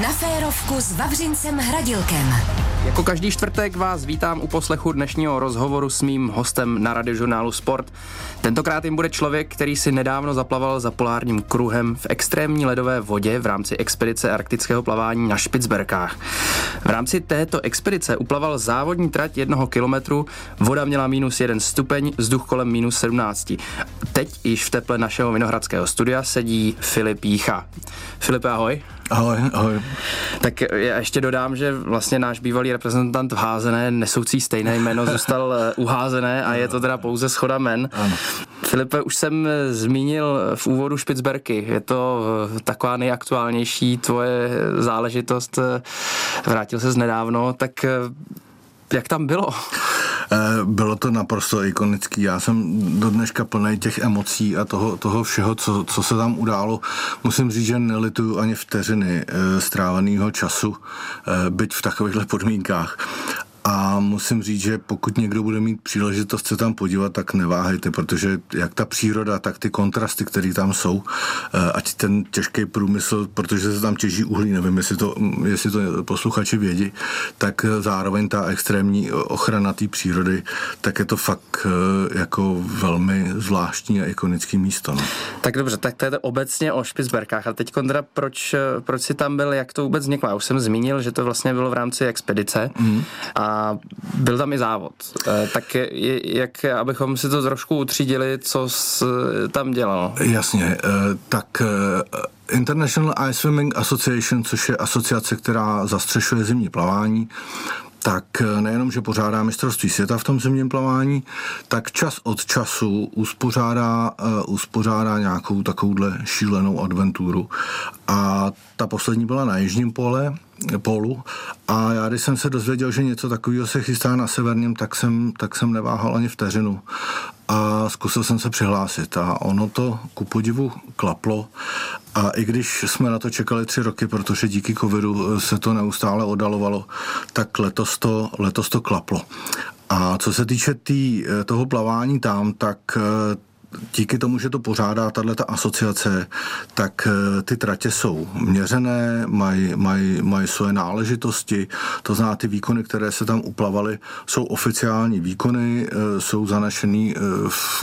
Na férovku s Vavřincem Hradilkem. Jako každý čtvrtek vás vítám u poslechu dnešního rozhovoru s mým hostem na radiožurnálu Sport. Tentokrát jim bude člověk, který si nedávno zaplaval za polárním kruhem v extrémní ledové vodě v rámci expedice arktického plavání na Špicberkách. V rámci této expedice uplaval závodní trať jednoho kilometru, voda měla minus jeden stupeň, vzduch kolem minus 17. Teď již v teple našeho vinohradského studia sedí Filip Jícha. Filipe, ahoj. Ahoj, ahoj. Tak já ještě dodám, že vlastně náš bývalý reprezentant v házené, nesoucí stejné jméno, zůstal eh, uházené a je to teda pouze schoda men. Ano. Filipe, už jsem eh, zmínil v úvodu Špicberky. Je to eh, taková nejaktuálnější tvoje záležitost. Vrátil se z nedávno, tak jak tam bylo? Eh, bylo to naprosto ikonický. Já jsem do dneška plný těch emocí a toho, toho všeho, co, co se tam událo. Musím říct, že nelituju ani vteřiny eh, stráveného času, eh, byť v takovýchhle podmínkách. A musím říct, že pokud někdo bude mít příležitost se tam podívat, tak neváhejte, protože jak ta příroda, tak ty kontrasty, které tam jsou, eh, ať ten těžký průmysl, protože se tam těží uhlí, nevím, jestli to, jestli to posluchači vědí, tak zároveň ta extrémní ochrana té přírody, tak je to fakt eh, jako velmi zvláštní a ikonický místo. No. Tak dobře, tak to je to obecně o Špicberkách. A teď Kondra, proč, proč si tam byl, jak to vůbec vzniklo? Já už jsem zmínil, že to vlastně bylo v rámci expedice. Mm. A byl tam i závod. Eh, tak jak, abychom si to trošku utřídili, co jsi tam dělal? Jasně, eh, tak eh, International Ice Swimming Association, což je asociace, která zastřešuje zimní plavání, tak nejenom, že pořádá mistrovství světa v tom zimním plavání, tak čas od času uspořádá, uh, uspořádá nějakou takovouhle šílenou adventuru. A ta poslední byla na Jižním pole, polu a já, když jsem se dozvěděl, že něco takového se chystá na severním, tak jsem, tak jsem neváhal ani vteřinu a zkusil jsem se přihlásit a ono to ku podivu klaplo a i když jsme na to čekali tři roky, protože díky covidu se to neustále odalovalo, tak letos to, letos to klaplo. A co se týče tý, toho plavání tam, tak díky tomu, že to pořádá tato asociace, tak eh, ty tratě jsou měřené, mají maj, maj svoje náležitosti, to znamená ty výkony, které se tam uplavaly, jsou oficiální výkony, eh, jsou zanešený eh,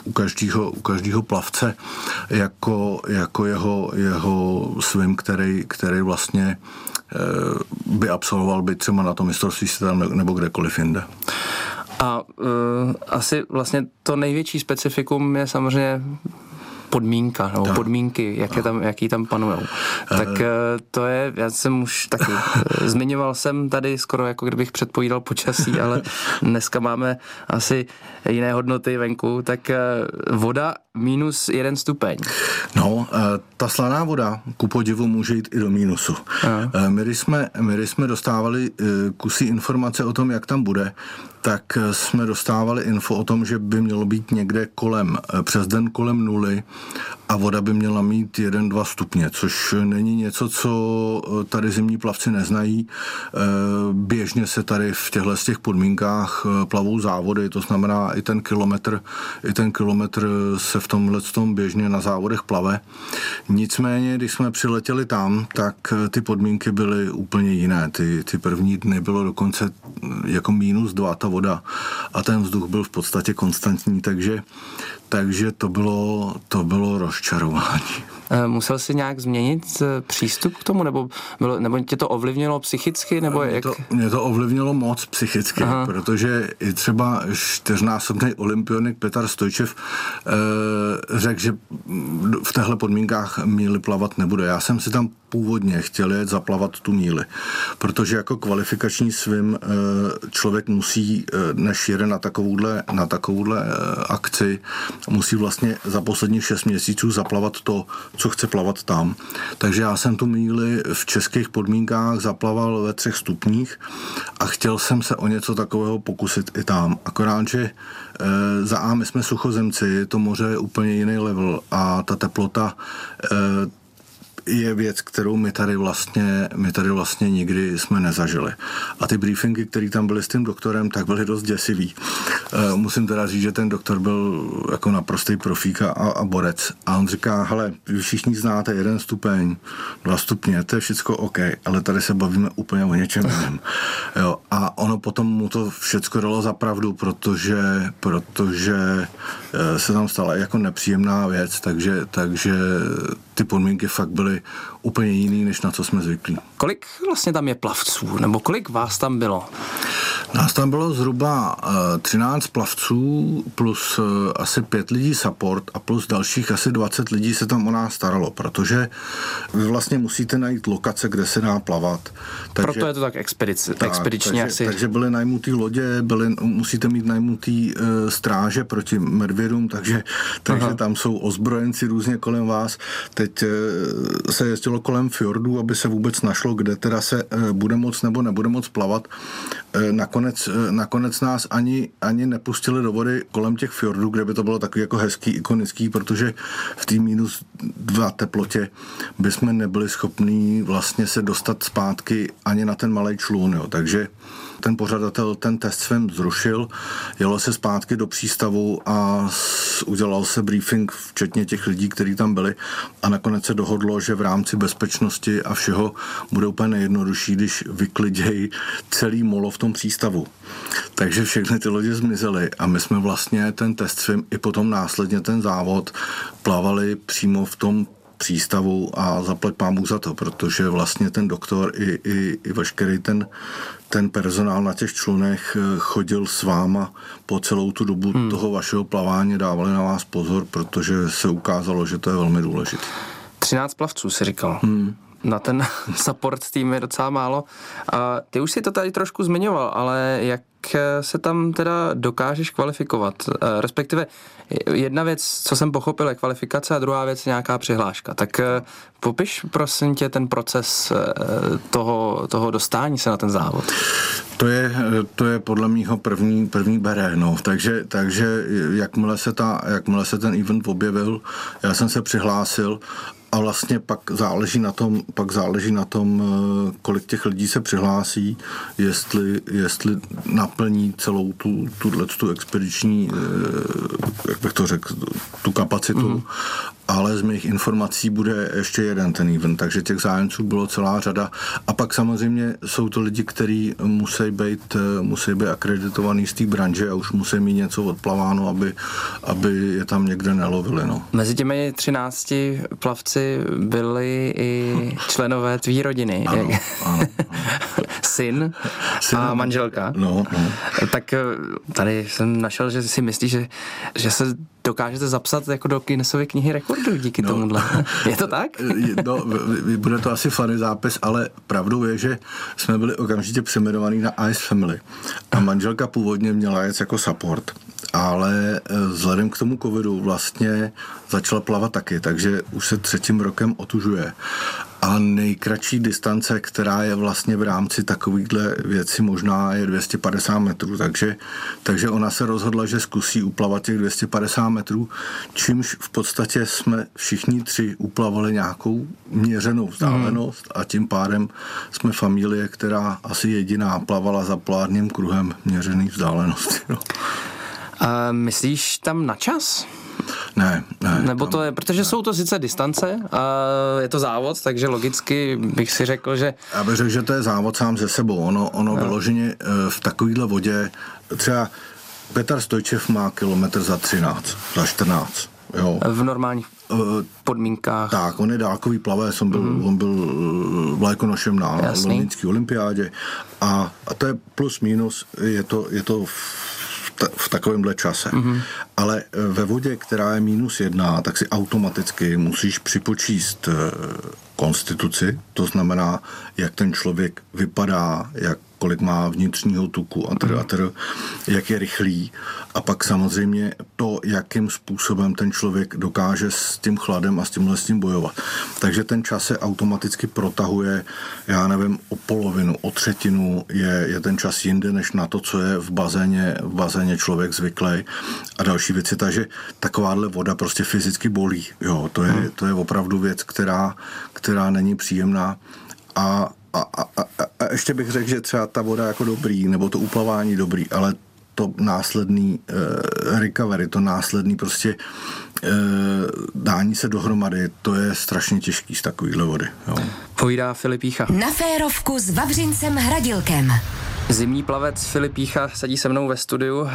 u každého, u každého plavce jako, jako jeho, jeho svým, který, který vlastně by absolvoval by třeba na tom mistrovství světa nebo kdekoliv jinde. A uh, asi vlastně to největší specifikum je samozřejmě podmínka, nebo tak. podmínky, jak je tam, jaký tam panujou. Tak uh, to je, já jsem už taky, zmiňoval jsem tady skoro jako kdybych předpovídal počasí, ale dneska máme asi jiné hodnoty venku, tak voda minus jeden stupeň. No, ta slaná voda ku podivu může jít i do mínusu. My, když jsme, my, když jsme dostávali kusy informace o tom, jak tam bude, tak jsme dostávali info o tom, že by mělo být někde kolem, přes den kolem nuly a voda by měla mít 1-2 stupně, což není něco, co tady zimní plavci neznají. Eh, běžně se tady v těchto těch podmínkách eh, plavou závody, to znamená i ten kilometr, i ten kilometr se v tomhle tom běžně na závodech plave. Nicméně, když jsme přiletěli tam, tak eh, ty podmínky byly úplně jiné. Ty, ty první dny bylo dokonce jako minus dva ta voda a ten vzduch byl v podstatě konstantní, takže, takže to bylo, to bylo rozčarování. Eh, musel jsi nějak změnit eh, přístup k tomu, nebo, bylo, nebo tě to ovlivnilo psychicky? Nebo mě, jak? to, mě to ovlivnilo moc psychicky, Aha. protože i třeba čtyřnásobný olympionik Petr Stojčev e, řekl, že v těchto podmínkách míly plavat nebude. Já jsem si tam původně chtěl jet zaplavat tu míli, protože jako kvalifikační svým člověk musí, než jede na takovouhle, na takovouhle akci, musí vlastně za posledních šest měsíců zaplavat to, co chce plavat tam. Takže já jsem tu míli v českých podmínkách zaplaval ve třech stupních a chtěl jsem se o něco takového pokusit i tam. Akorát, že za A my jsme suchozemci, to moře je úplně jiný level a ta teplota je věc, kterou my tady vlastně, my tady vlastně nikdy jsme nezažili. A ty briefingy, které tam byly s tím doktorem, tak byly dost děsivý. Uh, musím teda říct, že ten doktor byl jako naprostý profík a, a borec. A on říká, hele, vy všichni znáte jeden stupeň, dva stupně, to je všechno OK, ale tady se bavíme úplně o něčem jiném. Jo, a ono potom mu to všechno dalo za pravdu, protože, protože eh, se tam stala jako nepříjemná věc, takže, takže ty podmínky fakt byly úplně jiný, než na co jsme zvyklí. Kolik vlastně tam je plavců, nebo kolik vás tam bylo? Nás tam bylo zhruba 13 eh, plavců plus eh, asi 5 lidí support a plus dalších asi 20 lidí se tam o nás staralo, protože vy vlastně musíte najít lokace, kde se dá plavat. Takže, Proto je to tak expedici, tak, expedičně takže, asi. Takže byly najmutý lodě, byly, musíte mít najmutý uh, stráže proti medvědům, takže, takže tam jsou ozbrojenci různě kolem vás. Teď uh, se jezdilo kolem fjordů, aby se vůbec našlo, kde teda se uh, bude moc nebo nebude moc plavat. Uh, nakonec, nakonec nás ani, ani nepustili do vody kolem těch fjordů, kde by to bylo takový jako hezký, ikonický, protože v té minus dva teplotě bychom nebyli schopní vlastně se dostat zpátky ani na ten malý člun. Jo. Takže ten pořadatel ten test svým zrušil, jelo se zpátky do přístavu a udělal se briefing, včetně těch lidí, kteří tam byli a nakonec se dohodlo, že v rámci bezpečnosti a všeho bude úplně nejjednodušší, když vyklidějí celý molo v tom přístavu. Takže všechny ty lidi zmizely a my jsme vlastně ten test svým i potom následně ten závod plavali přímo v tom přístavu a zaplať pámu za to, protože vlastně ten doktor i, i, i veškerý ten, ten personál na těch člunech eh, chodil s váma po celou tu dobu hmm. toho vašeho plavání, dávali na vás pozor, protože se ukázalo, že to je velmi důležité. 13 plavců si říkal. Hmm na ten support tým je docela málo. A ty už si to tady trošku zmiňoval, ale jak se tam teda dokážeš kvalifikovat? Eh, respektive jedna věc, co jsem pochopil, je kvalifikace a druhá věc nějaká přihláška. Tak eh, popiš prosím tě ten proces eh, toho, toho dostání se na ten závod. To je, to je podle mýho první, první bere, no. takže, takže jakmile, se ta, jakmile se ten event objevil, já jsem se přihlásil a vlastně pak záleží na tom, pak záleží na tom, eh, kolik těch lidí se přihlásí, jestli, jestli naplní celou tu, tuhle tu expediční, eh, jak bych to řekl, tu kapacitu. Mm ale z mých informací bude ještě jeden ten event, takže těch zájemců bylo celá řada. A pak samozřejmě jsou to lidi, kteří musí být, musí být akreditovaný z té branže a už musí mít něco odplaváno, aby, aby je tam někde nelovili. No. Mezi těmi třinácti plavci byli i členové tvý rodiny. Ano, ano, ano. Syn, Syn a manželka. No, no. Tak eh, tady jsem našel, že si myslíš, že, že se dokážete zapsat jako do Guinnessovy knihy rekordů díky no, tomuhle. Je to tak? no, bude to asi funny zápis, ale pravdou je, že jsme byli okamžitě přeměnovaní na Ice Family. A manželka původně měla jet jako support, ale eh, vzhledem k tomu covidu vlastně začala plavat taky, takže už se třetím rokem otužuje. A nejkratší distance, která je vlastně v rámci takovýchhle věcí možná je 250 metrů, takže, takže ona se rozhodla, že zkusí uplavat těch 250 metrů, čímž v podstatě jsme všichni tři uplavali nějakou měřenou vzdálenost mm. a tím pádem jsme familie, která asi jediná plavala za plárním kruhem měřený vzdálenosti. No. A myslíš tam na čas? Ne, ne. Nebo to je, protože ne. jsou to sice distance a je to závod, takže logicky bych si řekl, že... Já bych řekl, že to je závod sám ze sebou. Ono, ono no. vyloženě eh, v takovéhle vodě, třeba Petr Stojčev má kilometr za 13, za 14. Jo. V normálních eh, podmínkách. Tak, on je dálkový plavec, on byl, mm. on byl eh, vlajkonošem na londýnské olympiádě a, a to je plus minus, je to, je to v takovémhle čase. Mm-hmm. Ale eh, ve vodě, která je minus jedna, tak si automaticky musíš připočíst eh, konstituci, to znamená, jak ten člověk vypadá, jak kolik má vnitřního tuku a tr, a tr, jak je rychlý. A pak samozřejmě to, jakým způsobem ten člověk dokáže s tím chladem a s tímhle s tím bojovat. Takže ten čas se automaticky protahuje, já nevím, o polovinu, o třetinu je, je ten čas jinde, než na to, co je v bazéně, v bazéně člověk zvyklý a další věci. Takže takováhle voda prostě fyzicky bolí. Jo, to je, to je opravdu věc, která, která není příjemná a, a, a, a, a ještě bych řekl, že třeba ta voda jako dobrý, nebo to uplavání dobrý, ale to následný uh, recovery, to následný prostě uh, dání se dohromady, to je strašně těžký z takovýhle vody. Jo. Povídá Filipícha. Na férovku s Vavřincem Hradilkem. Zimní plavec Filip Pícha sedí se mnou ve studiu.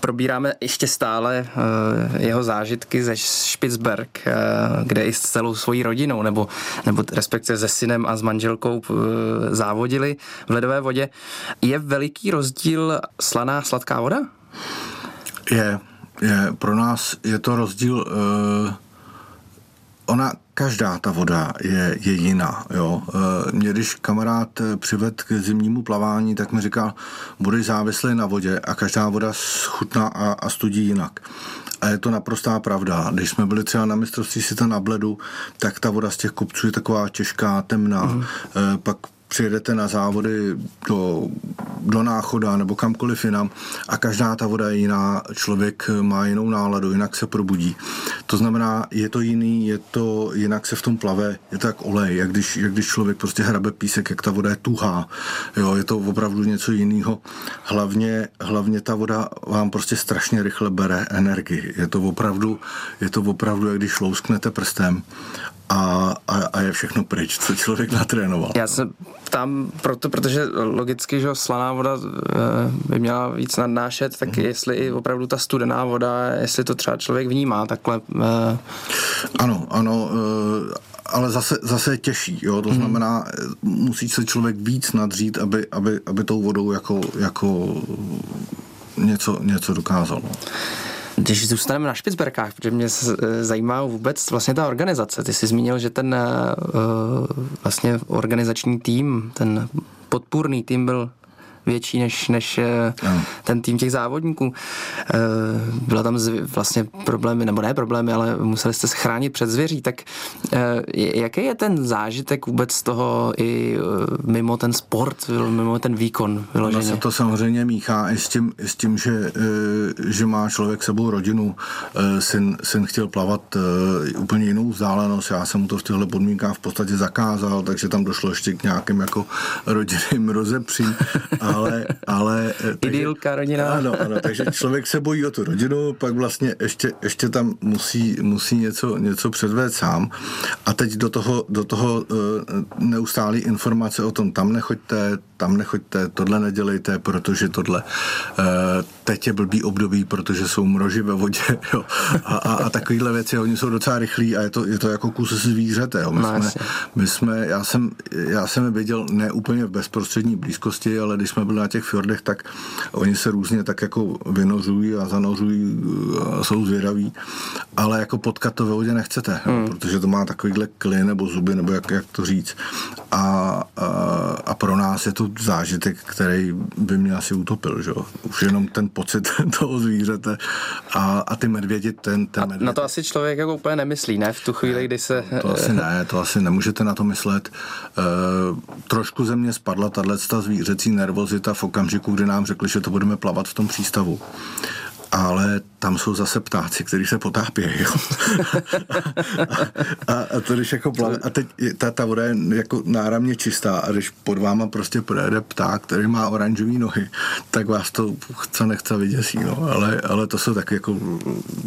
Probíráme ještě stále eh, jeho zážitky ze Špicberg, eh, kde i s celou svojí rodinou, nebo, nebo respektive se synem a s manželkou eh, závodili v ledové vodě. Je veliký rozdíl slaná sladká voda? Je, je. Pro nás je to rozdíl... Ona každá ta voda je, je jiná. Jo. E, mě když kamarád přived k zimnímu plavání, tak mi říkal, budeš závislý na vodě a každá voda schutná a, a studí jinak. A je to naprostá pravda. Když jsme byli třeba na mistrovství světa na Bledu, tak ta voda z těch kopců je taková těžká, temná. Mm. E, pak přijedete na závody do, do náchoda nebo kamkoliv jinam a každá ta voda je jiná, člověk má jinou náladu, jinak se probudí. To znamená, je to jiný, je to, jinak se v tom plave, je to jak olej, jak když, jak když člověk prostě hrabe písek, jak ta voda je tuhá, jo, je to opravdu něco jiného. Hlavně, hlavně ta voda vám prostě strašně rychle bere energii. Je to opravdu, je to opravdu, jak když lousknete prstem a, a, a je všechno pryč, co člověk natrénoval. Já se ptám proto, protože logicky, že slaná voda eh, by měla víc nadnášet, tak mm-hmm. jestli i opravdu ta studená voda, jestli to třeba člověk vnímá takhle. Eh. Ano, ano, eh, ale zase, zase je těžší, jo? to mm-hmm. znamená, musí se člověk víc nadřít, aby, aby, aby tou vodou jako, jako něco, něco dokázal. No. Když zůstaneme na Špicberkách, protože mě eh, zajímá vůbec vlastně ta organizace. Ty jsi zmínil, že ten uh, vlastně organizační tým, ten podpůrný tým byl větší než, než no. ten tým těch závodníků. Eh, byla tam vlastně problémy, nebo ne problémy, ale museli jste se chránit před zvěří. Tak eh, jaký je ten zážitek vůbec z toho i mimo ten sport, mimo ten výkon vyloženě? se to samozřejmě míchá i s tím, i s tím že, že má člověk sebou rodinu. Syn, syn chtěl plavat úplně jinou vzdálenost. Já jsem mu to v těchto podmínkách v podstatě zakázal, takže tam došlo ještě k nějakým jako rodinným rozepřím. A ale... ale eh, Idylka rodina. Ano, ano, takže člověk se bojí o tu rodinu, pak vlastně ještě, ještě tam musí, musí něco, něco předvést sám a teď do toho, do toho eh, neustálý informace o tom, tam nechoďte, tam nechoďte, tohle nedělejte, protože tohle eh, teď je blbý období, protože jsou mroži ve vodě jo. A, a, a takovýhle věci, oni jsou docela rychlí a je to, je to jako kus zvířete. Jo. My, no, jsme, my jsme, já jsem, já jsem je viděl ne úplně v bezprostřední blízkosti, ale když jsme byli na těch fjordech, tak oni se různě tak jako vynořují a zanořují a jsou zvědaví, ale jako potkat to ve nechcete, hmm. jo, protože to má takovýhle kly nebo zuby, nebo jak, jak to říct. A, a, a pro nás je to zážitek, který by mě asi utopil, že? Už jenom ten pocit toho zvířete a, a ty medvědi, ten, ten medvěd. Na to asi člověk jako úplně nemyslí, ne? V tu chvíli, kdy se... To asi ne, to asi nemůžete na to myslet. E, trošku ze mě spadla tahle zvířecí nervozita v okamžiku, kdy nám řekli, že to budeme plavat v tom přístavu ale tam jsou zase ptáci, kteří se potápějí. Jo. a, a, to když jako plave, a teď ta, ta voda je jako náramně čistá a když pod váma prostě projede pták, který má oranžové nohy, tak vás to chce nechce vyděsí, no. ale, ale to jsou taky jako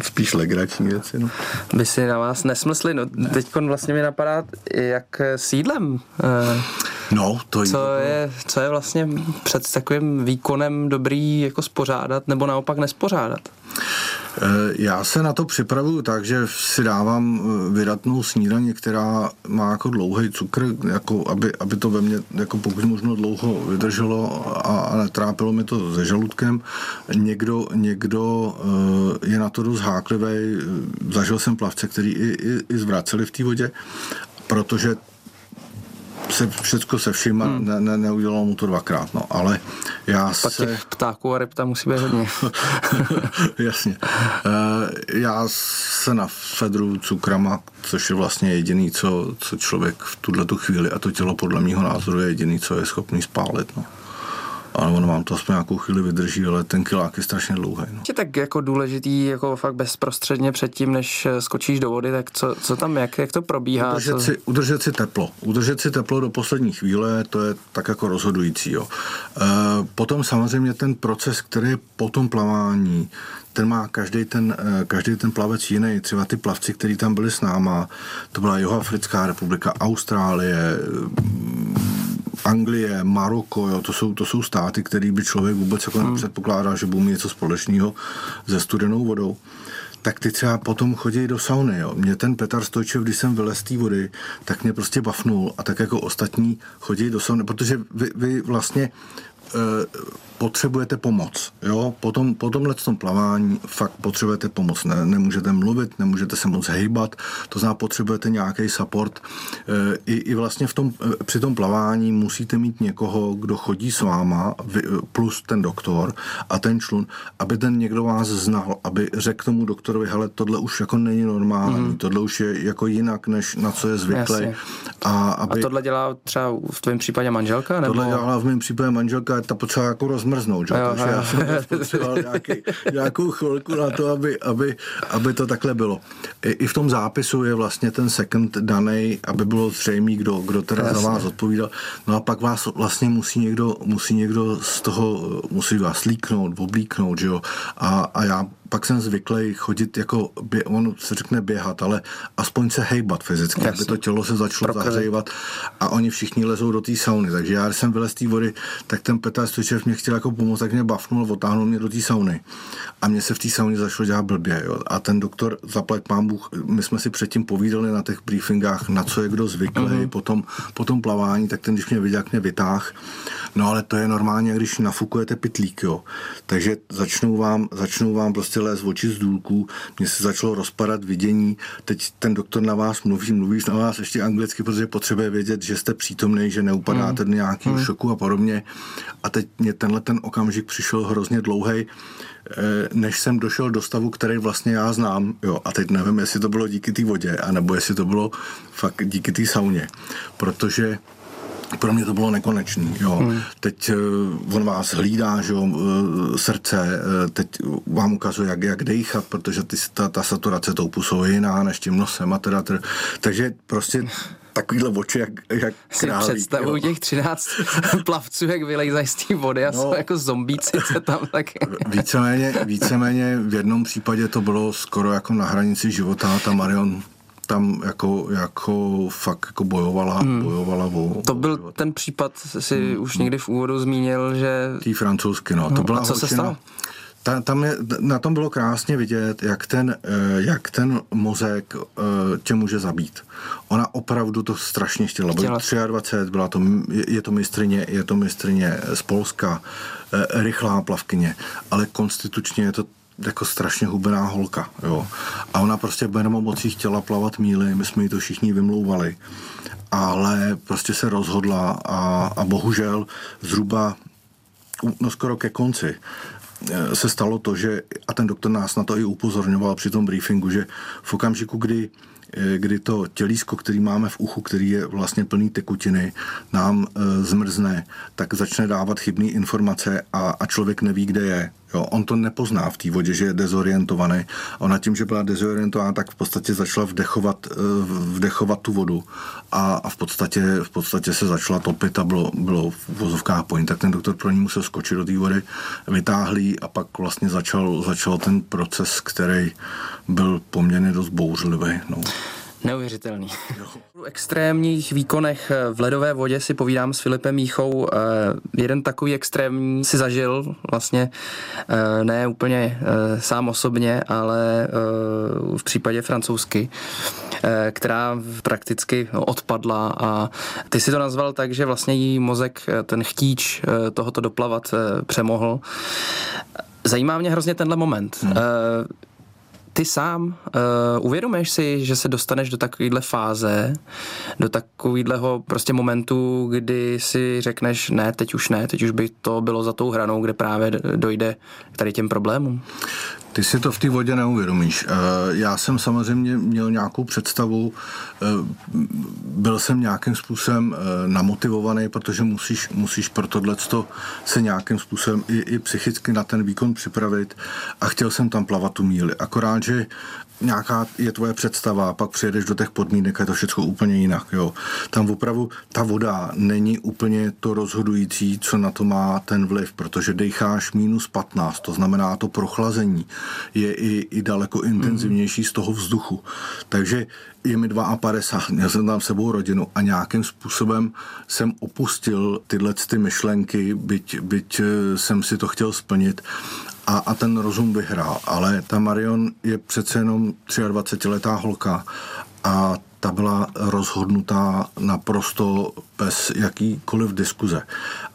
spíš legrační věci. No. By si na vás nesmysli, no teď vlastně mi napadá, jak sídlem. Eh, no, to co je, co je vlastně před takovým výkonem dobrý jako spořádat nebo naopak nespořádat? pořádat? Eh, já se na to připravuju tak, že si dávám eh, vydatnou snídaně, která má jako dlouhý cukr, jako aby, aby to ve mně jako pokud možno dlouho vydrželo a, a netrápilo mi to se žaludkem. Někdo, někdo eh, je na to dost háklivý. Zažil jsem plavce, který i, i, i zvraceli v té vodě, protože se všechno se vším hmm. ne, ne, neudělalo mu to dvakrát, no, ale já Pak se... těch ptáků a ryb tam musí být hodně. Jasně. E, já se na Fedru cukrama, což je vlastně jediný, co, co člověk v tuhle tu chvíli a to tělo podle mého názoru je jediný, co je schopný spálit, no. Ale ono vám to aspoň nějakou chvíli vydrží, ale ten kilák je strašně dlouhý. No. Je tak jako důležitý, jako fakt bezprostředně předtím, než skočíš do vody, tak co, co tam, jak, jak to probíhá? Udržet, co... si, udržet si teplo. Udržet si teplo do poslední chvíle, to je tak jako rozhodující. Jo. E, potom samozřejmě ten proces, který je po tom plavání, ten má každý ten, eh, každý ten plavec jiný. Třeba ty plavci, kteří tam byli s náma, to byla Jihoafrická republika, Austrálie, Anglie, Maroko, jo, to, jsou, to jsou státy, které by člověk vůbec jako hmm. nepředpokládal, že budou mít něco společného se studenou vodou tak ty třeba potom chodí do sauny. Jo. Mě ten Petar Stojčev, když jsem vylez té vody, tak mě prostě bafnul a tak jako ostatní chodí do sauny, protože vy, vy vlastně potřebujete pomoc. Jo? Po, tom, po tomhle tom plavání fakt potřebujete pomoc. Ne, nemůžete mluvit, nemůžete se moc hejbat, to znamená, potřebujete nějaký support. E, I, i vlastně v tom, eh, při tom plavání musíte mít někoho, kdo chodí s váma, vy, plus ten doktor a ten člun, aby ten někdo vás znal, aby řekl tomu doktorovi, hele, tohle už jako není normální, mm. tohle už je jako jinak, než na co je zvyklý. A, aby, a tohle dělá třeba v tvém případě manželka? Nebo? Tohle dělá v mém případě manželka, ta potřeba jako rozmrznout, že? Jo, takže já jsem potřeboval nějaký, nějakou chvilku na to, aby, aby, aby to takhle bylo. I, I v tom zápisu je vlastně ten second daný, aby bylo zřejmé, kdo, kdo teda Jasně. za vás odpovídal. No a pak vás vlastně musí někdo, musí někdo z toho, musí vás líknout, oblíknout, že jo? A, a já pak jsem zvyklý chodit jako, bě, on se řekne běhat, ale aspoň se hejbat fyzicky, Jasně. aby to tělo se začalo Prokryli. zahřívat a oni všichni lezou do té sauny. Takže já, když jsem vylez z té vody, tak ten Petr Stojčev mě chtěl jako pomoct, tak mě bafnul, otáhnul mě do té sauny. A mě se v té sauně začalo dělat blbě. Jo. A ten doktor, zaplať pán Bůh, my jsme si předtím povídali na těch briefingách, na co je kdo zvyklý, uh-huh. potom, potom plavání, tak ten, když mě viděl, jak mě vytáh, no ale to je normálně, když nafukujete pitlík, jo. Takže začnou vám, začnou vám prostě lézt oči z důlků, mně se začalo rozpadat vidění, teď ten doktor na vás mluví, mluví na vás ještě anglicky, protože potřebuje vědět, že jste přítomný, že neupadáte mm. do nějakého mm. šoku a podobně. A teď mě tenhle ten okamžik přišel hrozně dlouhý, eh, než jsem došel do stavu, který vlastně já znám. Jo, a teď nevím, jestli to bylo díky té vodě, anebo jestli to bylo fakt díky té sauně. Protože pro mě to bylo nekonečný. Jo. Hmm. Teď uh, on vás hlídá, že jo, uh, srdce, uh, teď vám ukazuje, jak, jak dejchat, protože ty, ta, ta saturace tou pusou je jiná než tím nosem a teda, teda. Takže prostě takovýhle oči, jak, jak králík. Si představuju těch 13 plavců, jak vylejzají z té vody a no, jsou jako zombíci, co tam tak... víceméně, víceméně v jednom případě to bylo skoro jako na hranici života, ta Marion tam jako, jako fakt jako bojovala, hmm. bojovala o... To byl o, ten případ, si hmm. už někdy v úvodu zmínil, že... Tý francouzsky, no. To hmm. byla A co holčina, se stalo? Ta, tam je, na tom bylo krásně vidět, jak ten, eh, jak ten mozek eh, tě může zabít. Ona opravdu to strašně chtěla. chtěla. 23, byla to, je to mistrině, je to mistrině z Polska, eh, rychlá plavkyně, ale konstitučně je to jako strašně hubená holka, jo. A ona prostě v mocí chtěla plavat míly, my jsme jí to všichni vymlouvali. Ale prostě se rozhodla a, a bohužel zhruba no skoro ke konci e, se stalo to, že, a ten doktor nás na to i upozorňoval při tom briefingu, že v okamžiku, kdy e, kdy to tělísko, který máme v uchu, který je vlastně plný tekutiny, nám e, zmrzne, tak začne dávat chybné informace a, a člověk neví, kde je. Jo, on to nepozná v té vodě, že je dezorientovaný. Ona tím, že byla dezorientovaná, tak v podstatě začala vdechovat, eh, vdechovat tu vodu a, a v, podstatě, v podstatě se začala topit a bylo, bylo v vozovkách point. Tak ten doktor pro ní musel skočit do té vody, vytáhlý a pak vlastně začal, začal ten proces, který byl poměrně dost bouřlivý. No. Neuvěřitelný. V extrémních výkonech v ledové vodě si povídám s Filipem Míchou. Eh, jeden takový extrémní si zažil vlastně eh, ne úplně eh, sám osobně, ale v případě francouzsky, která prakticky odpadla a ty si to nazval tak, že vlastně jí mozek, ten chtíč tohoto doplavat přemohl. Zajímá mě hrozně tenhle moment. Hmm ty sám uh, uvědomuješ si, že se dostaneš do takovéhle fáze, do takového prostě momentu, kdy si řekneš, ne, teď už ne, teď už by to bylo za tou hranou, kde právě dojde k tady těm problémům? Ty si to v té vodě neuvědomíš. Já jsem samozřejmě měl nějakou představu, byl jsem nějakým způsobem namotivovaný, protože musíš, musíš pro tohle se nějakým způsobem i, i psychicky na ten výkon připravit a chtěl jsem tam plavat tu míli. Akorát, že nějaká je tvoje představa, pak přijedeš do těch podmínek a je to všechno úplně jinak. Jo. Tam opravdu ta voda není úplně to rozhodující, co na to má ten vliv, protože decháš minus 15, to znamená to prochlazení je i, i daleko intenzivnější z toho vzduchu. Takže je mi 52, měl jsem tam sebou rodinu a nějakým způsobem jsem opustil tyhle ty myšlenky, byť, byť eh, jsem si to chtěl splnit a, a ten rozum vyhrál. Ale ta Marion je přece jenom 23-letá holka a ta byla rozhodnutá naprosto bez jakýkoliv diskuze.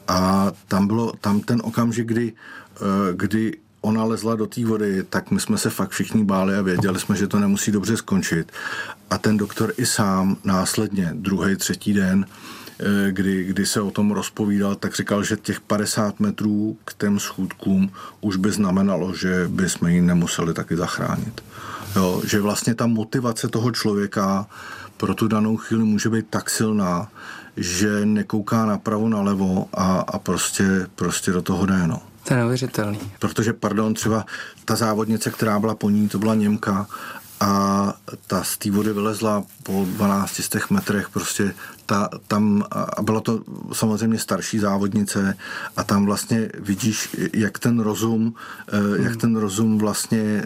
A tam, bylo, tam ten okamžik, kdy, eh, kdy ona lezla do té vody, tak my jsme se fakt všichni báli a věděli jsme, že to nemusí dobře skončit. A ten doktor i sám následně, druhý, třetí den, kdy, kdy se o tom rozpovídal, tak říkal, že těch 50 metrů k těm schůdkům už by znamenalo, že by jsme ji nemuseli taky zachránit. Jo, že vlastně ta motivace toho člověka pro tu danou chvíli může být tak silná, že nekouká napravo, nalevo a, a prostě, prostě do toho jde. No. To je neuvěřitelný. Protože, pardon, třeba ta závodnice, která byla po ní, to byla Němka a ta z té vody vylezla po 12 z těch metrech prostě ta, tam, a byla to samozřejmě starší závodnice a tam vlastně vidíš, jak ten rozum, hmm. jak ten rozum vlastně eh,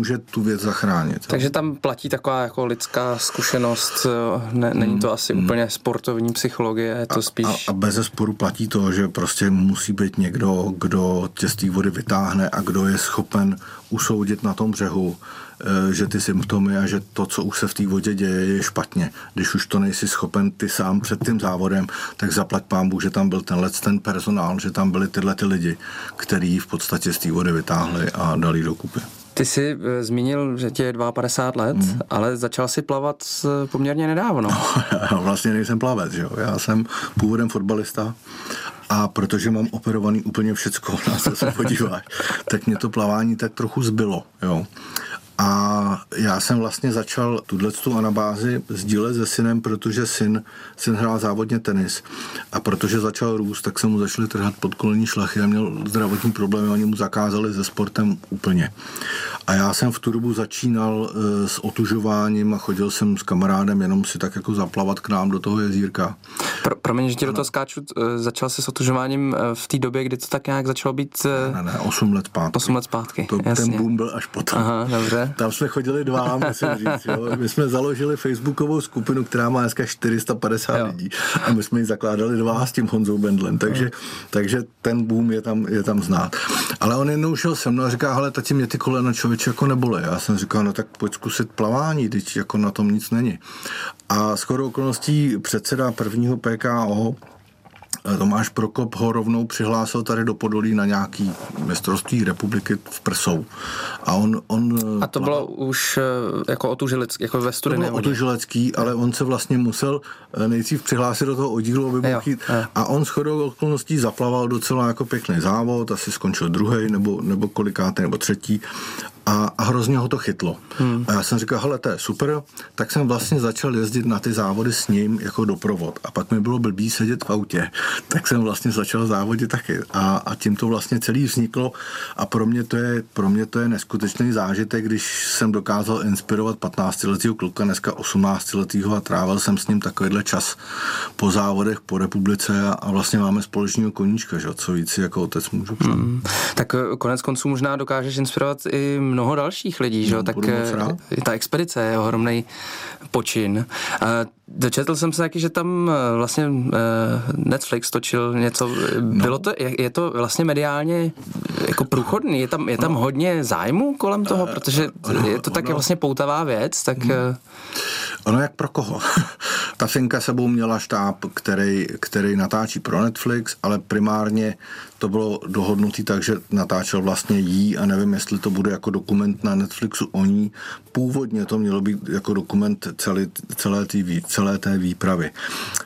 může tu věc zachránit. Takže tam platí taková jako lidská zkušenost, eh, ne, není to asi hmm. úplně sportovní psychologie, je to a, spíš... A, a bez sporu platí to, že prostě musí být někdo, kdo tě z té vody vytáhne a kdo je schopen usoudit na tom břehu, že ty symptomy a že to, co už se v té vodě děje, je špatně. Když už to nejsi schopen ty sám před tím závodem, tak zaplať pámbu, že tam byl tenhle ten personál, že tam byli tyhle ty lidi, který v podstatě z té vody vytáhli a dali do kupy. Ty jsi e, zmínil, že tě je 52 let, mm. ale začal si plavat poměrně nedávno. No, já vlastně nejsem plavec, jo. Já jsem původem fotbalista a protože mám operovaný úplně všecko, na co se podíváš, tak mě to plavání tak trochu zbylo, jo. A já jsem vlastně začal tuhle tu anabázi sdílet se synem, protože syn, syn hrál závodně tenis. A protože začal růst, tak se mu začaly trhat podkolení šlachy a měl zdravotní problémy, oni mu zakázali se sportem úplně. A já jsem v tu dobu začínal e, s otužováním a chodil jsem s kamarádem jenom si tak jako zaplavat k nám do toho jezírka. Pro, promiň, že ti do toho skáču, e, začal jsi s otužováním e, v té době, kdy to tak nějak začalo být... Ne, ne, 8 let zpátky. 8 let zpátky, to, Ten boom byl až potom. Aha, dobře. Tam jsme chodili dva, musím říct. Jo. My jsme založili facebookovou skupinu, která má dneska 450 jo. lidí a my jsme ji zakládali dva s tím Honzou Bendlem, takže, jo. takže ten boom je tam, je tam znát. Ale on jednou šel se mnou a říká, hele, tati, mě ty kolena člověče jako nebole. Já jsem říkal, no tak pojď zkusit plavání, teď jako na tom nic není. A skoro okolností předseda prvního PKO Tomáš Prokop ho rovnou přihlásil tady do Podolí na nějaký mistrovství republiky v Prsou. A on, on a to bylo už eh, jako otužilecký, jako ve studené To bylo otužilecký, ale on se vlastně musel eh, nejdřív přihlásit do toho oddílu, aby mohl jít. A on shodou okolností zaplaval docela jako pěkný závod, asi skončil druhý nebo, nebo kolikátý nebo třetí a, a hrozně ho to chytlo. Hmm. A já jsem říkal, hele, to je super, tak jsem vlastně začal jezdit na ty závody s ním jako doprovod. A pak mi bylo blbý sedět v autě, tak jsem vlastně začal závodit taky. A, a tím to vlastně celý vzniklo a pro mě to je, pro mě to je neskutečný zážitek, když jsem dokázal inspirovat 15-letého kluka, dneska 18-letého a trávil jsem s ním takovýhle čas po závodech po republice a, a vlastně máme společného koníčka, že? co víc jako otec můžu. Hmm. Tak eh, konec konců možná dokážeš inspirovat i mnoho dalších lidí, že? No, tak eh, ta expedice je ohromný počin. Dočetl jsem se taky, že tam eh, vlastně eh, Netflix točil něco, no. bylo to, je to vlastně mediálně jako průchodný, je tam, je tam no. hodně zájmu kolem toho, protože je to tak no. vlastně poutavá věc, tak... Ono jak pro koho? Ta finka sebou měla štáb, který, který natáčí pro Netflix, ale primárně to bylo dohodnutý tak, že natáčel vlastně jí a nevím, jestli to bude jako dokument na Netflixu o ní. Původně to mělo být jako dokument celé, celé, tý, celé té výpravy.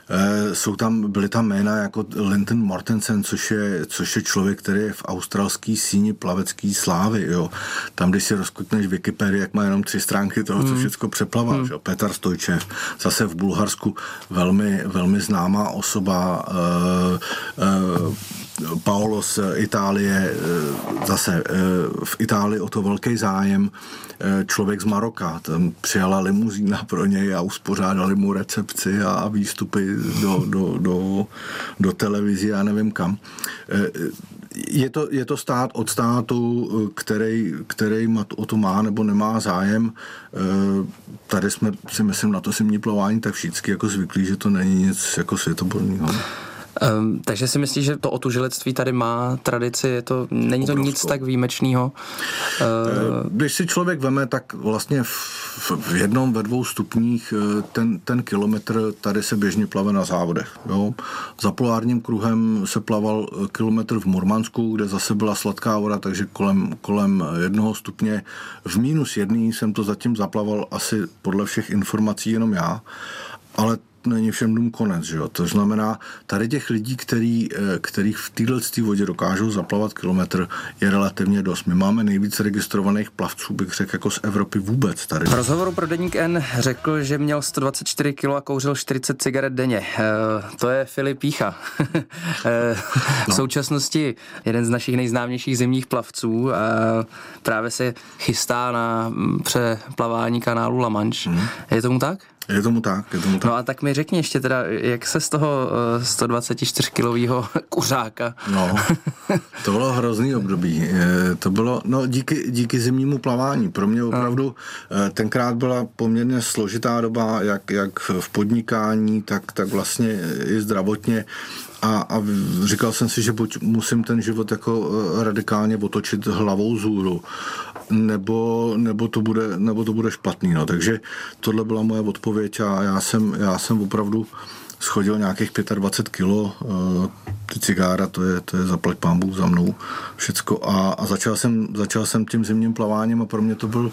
E, jsou tam, byly tam jména jako Linton Mortensen, což je, což je člověk, který je v australský síni plavecký slávy. Jo. Tam, když si rozkutneš Wikipedii, jak má jenom tři stránky toho, co hmm. všechno přeplaval. Hmm. Petar Stojčev, zase v Bulharsku velmi, velmi známá osoba. E, e, Paolo z Itálie, eh, zase eh, v Itálii o to velký zájem, eh, člověk z Maroka, tam přijala limuzína pro něj a uspořádali mu recepci a výstupy do, do, do, do televizí a nevím kam. Je to, je to stát od státu, který, který o to má nebo nemá zájem. Tady jsme si myslím na to simní plování tak všichni jako zvyklí, že to není nic jako světoborného. Um, takže si myslíš, že to otužilectví tady má tradici, je to, není to Obrovskou. nic tak výjimečného? Uh... Když si člověk veme, tak vlastně v, v jednom, ve dvou stupních eh, ten, ten kilometr tady se běžně plave na závodech. Jo? Za polárním kruhem se plaval eh, kilometr v Murmansku, kde zase byla sladká voda, takže kolem, kolem jednoho stupně. V mínus jedný jsem to zatím zaplaval asi podle všech informací jenom já, ale není všem dům konec. Že jo? To znamená, tady těch lidí, který, eh, kterých v této vodě dokážou zaplavat kilometr, je relativně dost. My máme nejvíce registrovaných plavců, bych řekl, jako z Evropy vůbec tady. V rozhovoru pro Deník N řekl, že měl 124 kg a kouřil 40 cigaret denně. E, to je Filip Pícha. e, v no. současnosti jeden z našich nejznámějších zimních plavců e, právě se chystá na mm, přeplavání kanálu La Manche. Hmm. Je tomu tak? Je tomu tak, je tomu tak. No a tak mi řekni ještě teda, jak se z toho 124-kilového kuřáka... No, to bylo hrozný období. To bylo, no díky, díky zimnímu plavání. Pro mě opravdu no. tenkrát byla poměrně složitá doba, jak, jak v podnikání, tak, tak vlastně i zdravotně. A, a říkal jsem si, že buď musím ten život jako eh, radikálně otočit hlavou zůru, nebo, nebo, to bude, nebo to bude špatný. No. Takže tohle byla moje odpověď a já jsem, já jsem opravdu schodil nějakých 25 kilo, eh, ty cigára, to je, to je zaplať pámbu za mnou všecko a, a začal, jsem, začal jsem tím zimním plaváním a pro mě to byl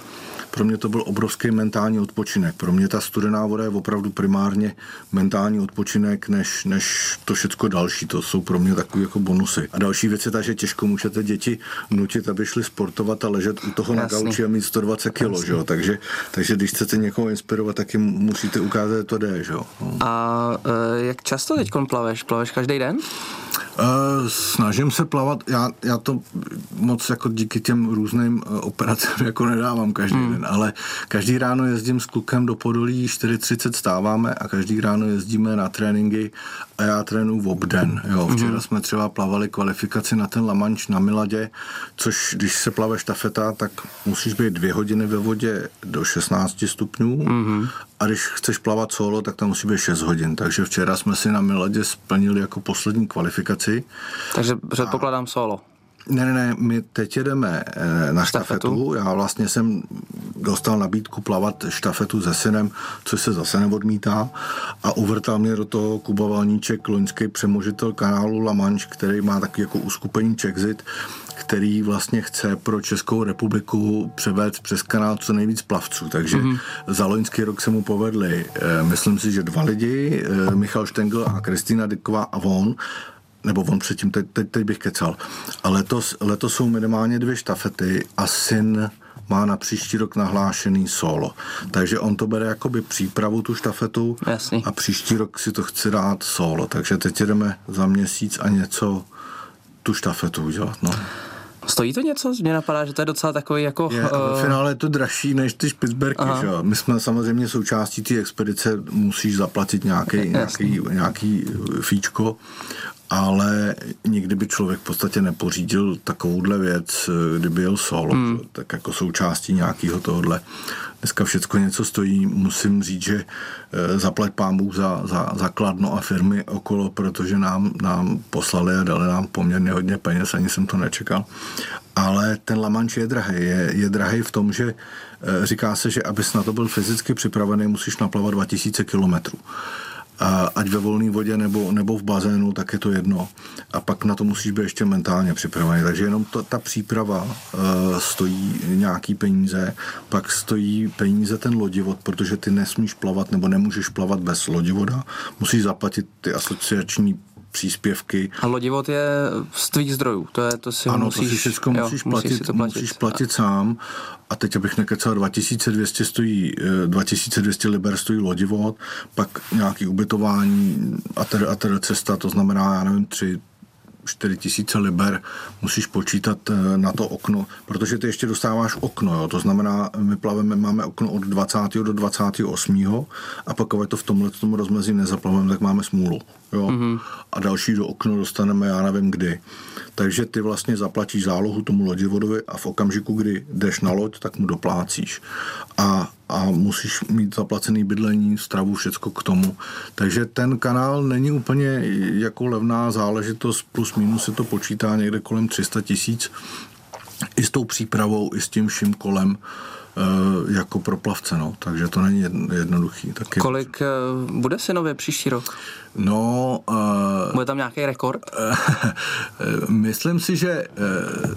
pro mě to byl obrovský mentální odpočinek. Pro mě ta studená voda je opravdu primárně mentální odpočinek, než, než to všechno další. To jsou pro mě takové jako bonusy. A další věc je ta, že těžko můžete děti nutit, aby šli sportovat a ležet u toho Jasný. na gauči a mít 120 kg, že? Takže, takže když chcete někoho inspirovat, tak jim musíte ukázat, že to jde, že? No. A e, jak často teď plaveš? Plaveš každý den? Uh, snažím se plavat, já, já to moc jako díky těm různým uh, operacím jako nedávám každý hmm. den, ale každý ráno jezdím s klukem do Podolí, 4.30 stáváme a každý ráno jezdíme na tréninky a já trénuji v obden. Jo. Hmm. Včera hmm. jsme třeba plavali kvalifikaci na ten Lamanč na Miladě, což když se plave štafeta, tak musíš být dvě hodiny ve vodě do 16 stupňů hmm. a když chceš plavat solo, tak tam musí být 6 hodin. Takže včera jsme si na Miladě splnili jako poslední kvalifikaci věci. Takže předpokládám solo. Ne, ne, ne, my teď jedeme eh, na štafetu. štafetu. Já vlastně jsem dostal nabídku plavat štafetu se synem, což se zase neodmítá. A uvrtal mě do toho Kuba Valníček, loňský přemožitel kanálu La Manche, který má taky jako uskupení Czexit, který vlastně chce pro Českou republiku převést přes kanál co nejvíc plavců. Takže mm-hmm. za loňský rok se mu povedli, eh, myslím si, že dva lidi, eh, Michal Štengl a Kristýna Dyková a on, nebo on předtím, teď, teď, teď bych kecal. A letos, letos jsou minimálně dvě štafety a syn má na příští rok nahlášený solo. Takže on to bere jakoby přípravu tu štafetu Jasný. a příští rok si to chce dát solo. Takže teď jdeme za měsíc a něco tu štafetu udělat. No. Stojí to něco? Mně napadá, že to je docela takový jako... Je, uh... V finále je to dražší než ty Špicberky, že My jsme samozřejmě součástí té expedice, musíš zaplatit nějaký, nějaký, nějaký fíčko, ale nikdy by člověk v podstatě nepořídil takovouhle věc, kdyby jel sol, hmm. tak jako součástí nějakého tohohle. Dneska všechno něco stojí, musím říct, že eh, zaplať pámu za, za, za Kladno a firmy okolo, protože nám, nám poslali a dali nám poměrně hodně peněz, ani jsem to nečekal. Ale ten Lamanč je drahý. Je, je drahý v tom, že eh, říká se, že abys na to byl fyzicky připravený, musíš naplavat 2000 kilometrů ať ve volné vodě nebo, nebo v bazénu, tak je to jedno. A pak na to musíš být ještě mentálně připravený. Takže jenom to, ta příprava uh, stojí nějaký peníze, pak stojí peníze ten lodivod, protože ty nesmíš plavat nebo nemůžeš plavat bez lodivoda. Musíš zaplatit ty asociační příspěvky. A lodivod je z tvých zdrojů, to, je, to si ano, musíš... to si všechno jo, musíš, platit, musíš, to platit. musíš platit sám. A teď, abych nekecal, 2200 stojí, 2200 eh, liber stojí lodivod, pak nějaký ubytování a teda, a teda cesta, to znamená, já nevím, tři, 4 tisíce liber musíš počítat eh, na to okno, protože ty ještě dostáváš okno, jo? to znamená, my plaveme, máme okno od 20. do 28. a pak to v tomhle tomu rozmezí nezaplaveme, tak máme smůlu. Jo? Mm-hmm. A další do okno dostaneme, já nevím kdy. Takže ty vlastně zaplatíš zálohu tomu lodivodovi a v okamžiku, kdy jdeš na loď, tak mu doplácíš. A, a musíš mít zaplacený bydlení, stravu, všecko k tomu. Takže ten kanál není úplně jako levná záležitost, plus minus se to počítá někde kolem 300 tisíc. I s tou přípravou, i s tím vším kolem eh, jako pro plavce, no. takže to není jednoduchý. Taky. Kolik eh, bude synově příští rok? No... Uh, Bude tam nějaký rekord? myslím si, že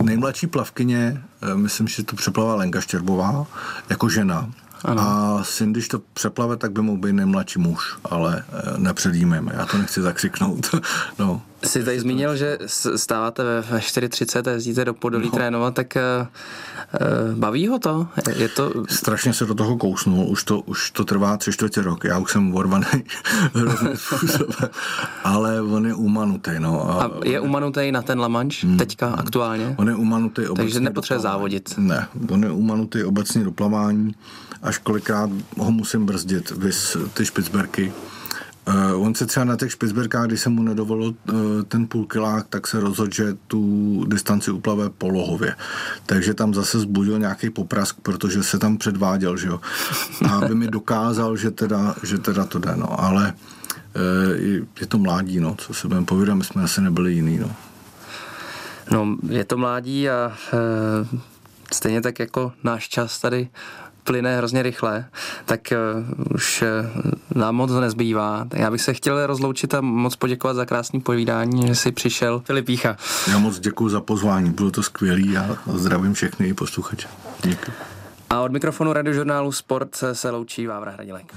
nejmladší plavkyně, myslím, že to přeplavá Lenka Štěrbová jako žena. Ano. A syn, když to přeplave, tak by mohl být nejmladší muž, ale nepředjímejme, já to nechci zakřiknout. no. Jsi tady zmínil, že stáváte ve 4.30 a jezdíte do Podolí no. trénovat, tak uh, baví ho to? Je to? Strašně se do toho kousnul, už to, už to trvá tři čtvrtě rok, já už jsem orvaný ale on je umanutý. No. A, a je umanutý na ten Lamanč hmm. teďka hmm. aktuálně? On je umanutý obecně Takže nepotřebuje závodit? Ne, on je umanutý obecně do plavání, až kolikrát ho musím brzdit, vys ty špicberky Uh, on se třeba na těch špicberkách, když jsem mu nedovolil uh, ten půlkilák, tak se rozhodl, že tu distanci uplave polohově. Takže tam zase zbudil nějaký poprask, protože se tam předváděl, že jo. A aby mi dokázal, že teda, že teda to jde, no. Ale uh, je to mládí, no, co se budeme povídat, my jsme asi nebyli jiný, no. No, je to mládí a e, stejně tak jako náš čas tady plyne hrozně rychle, tak uh, už uh, nám moc nezbývá. Já bych se chtěl rozloučit a moc poděkovat za krásný povídání, že jsi přišel. Filip Pícha. Já moc děkuji za pozvání, bylo to skvělé a zdravím všechny posluchače. Děkuji. A od mikrofonu radiožurnálu Sport se loučí Vávra Hradilek.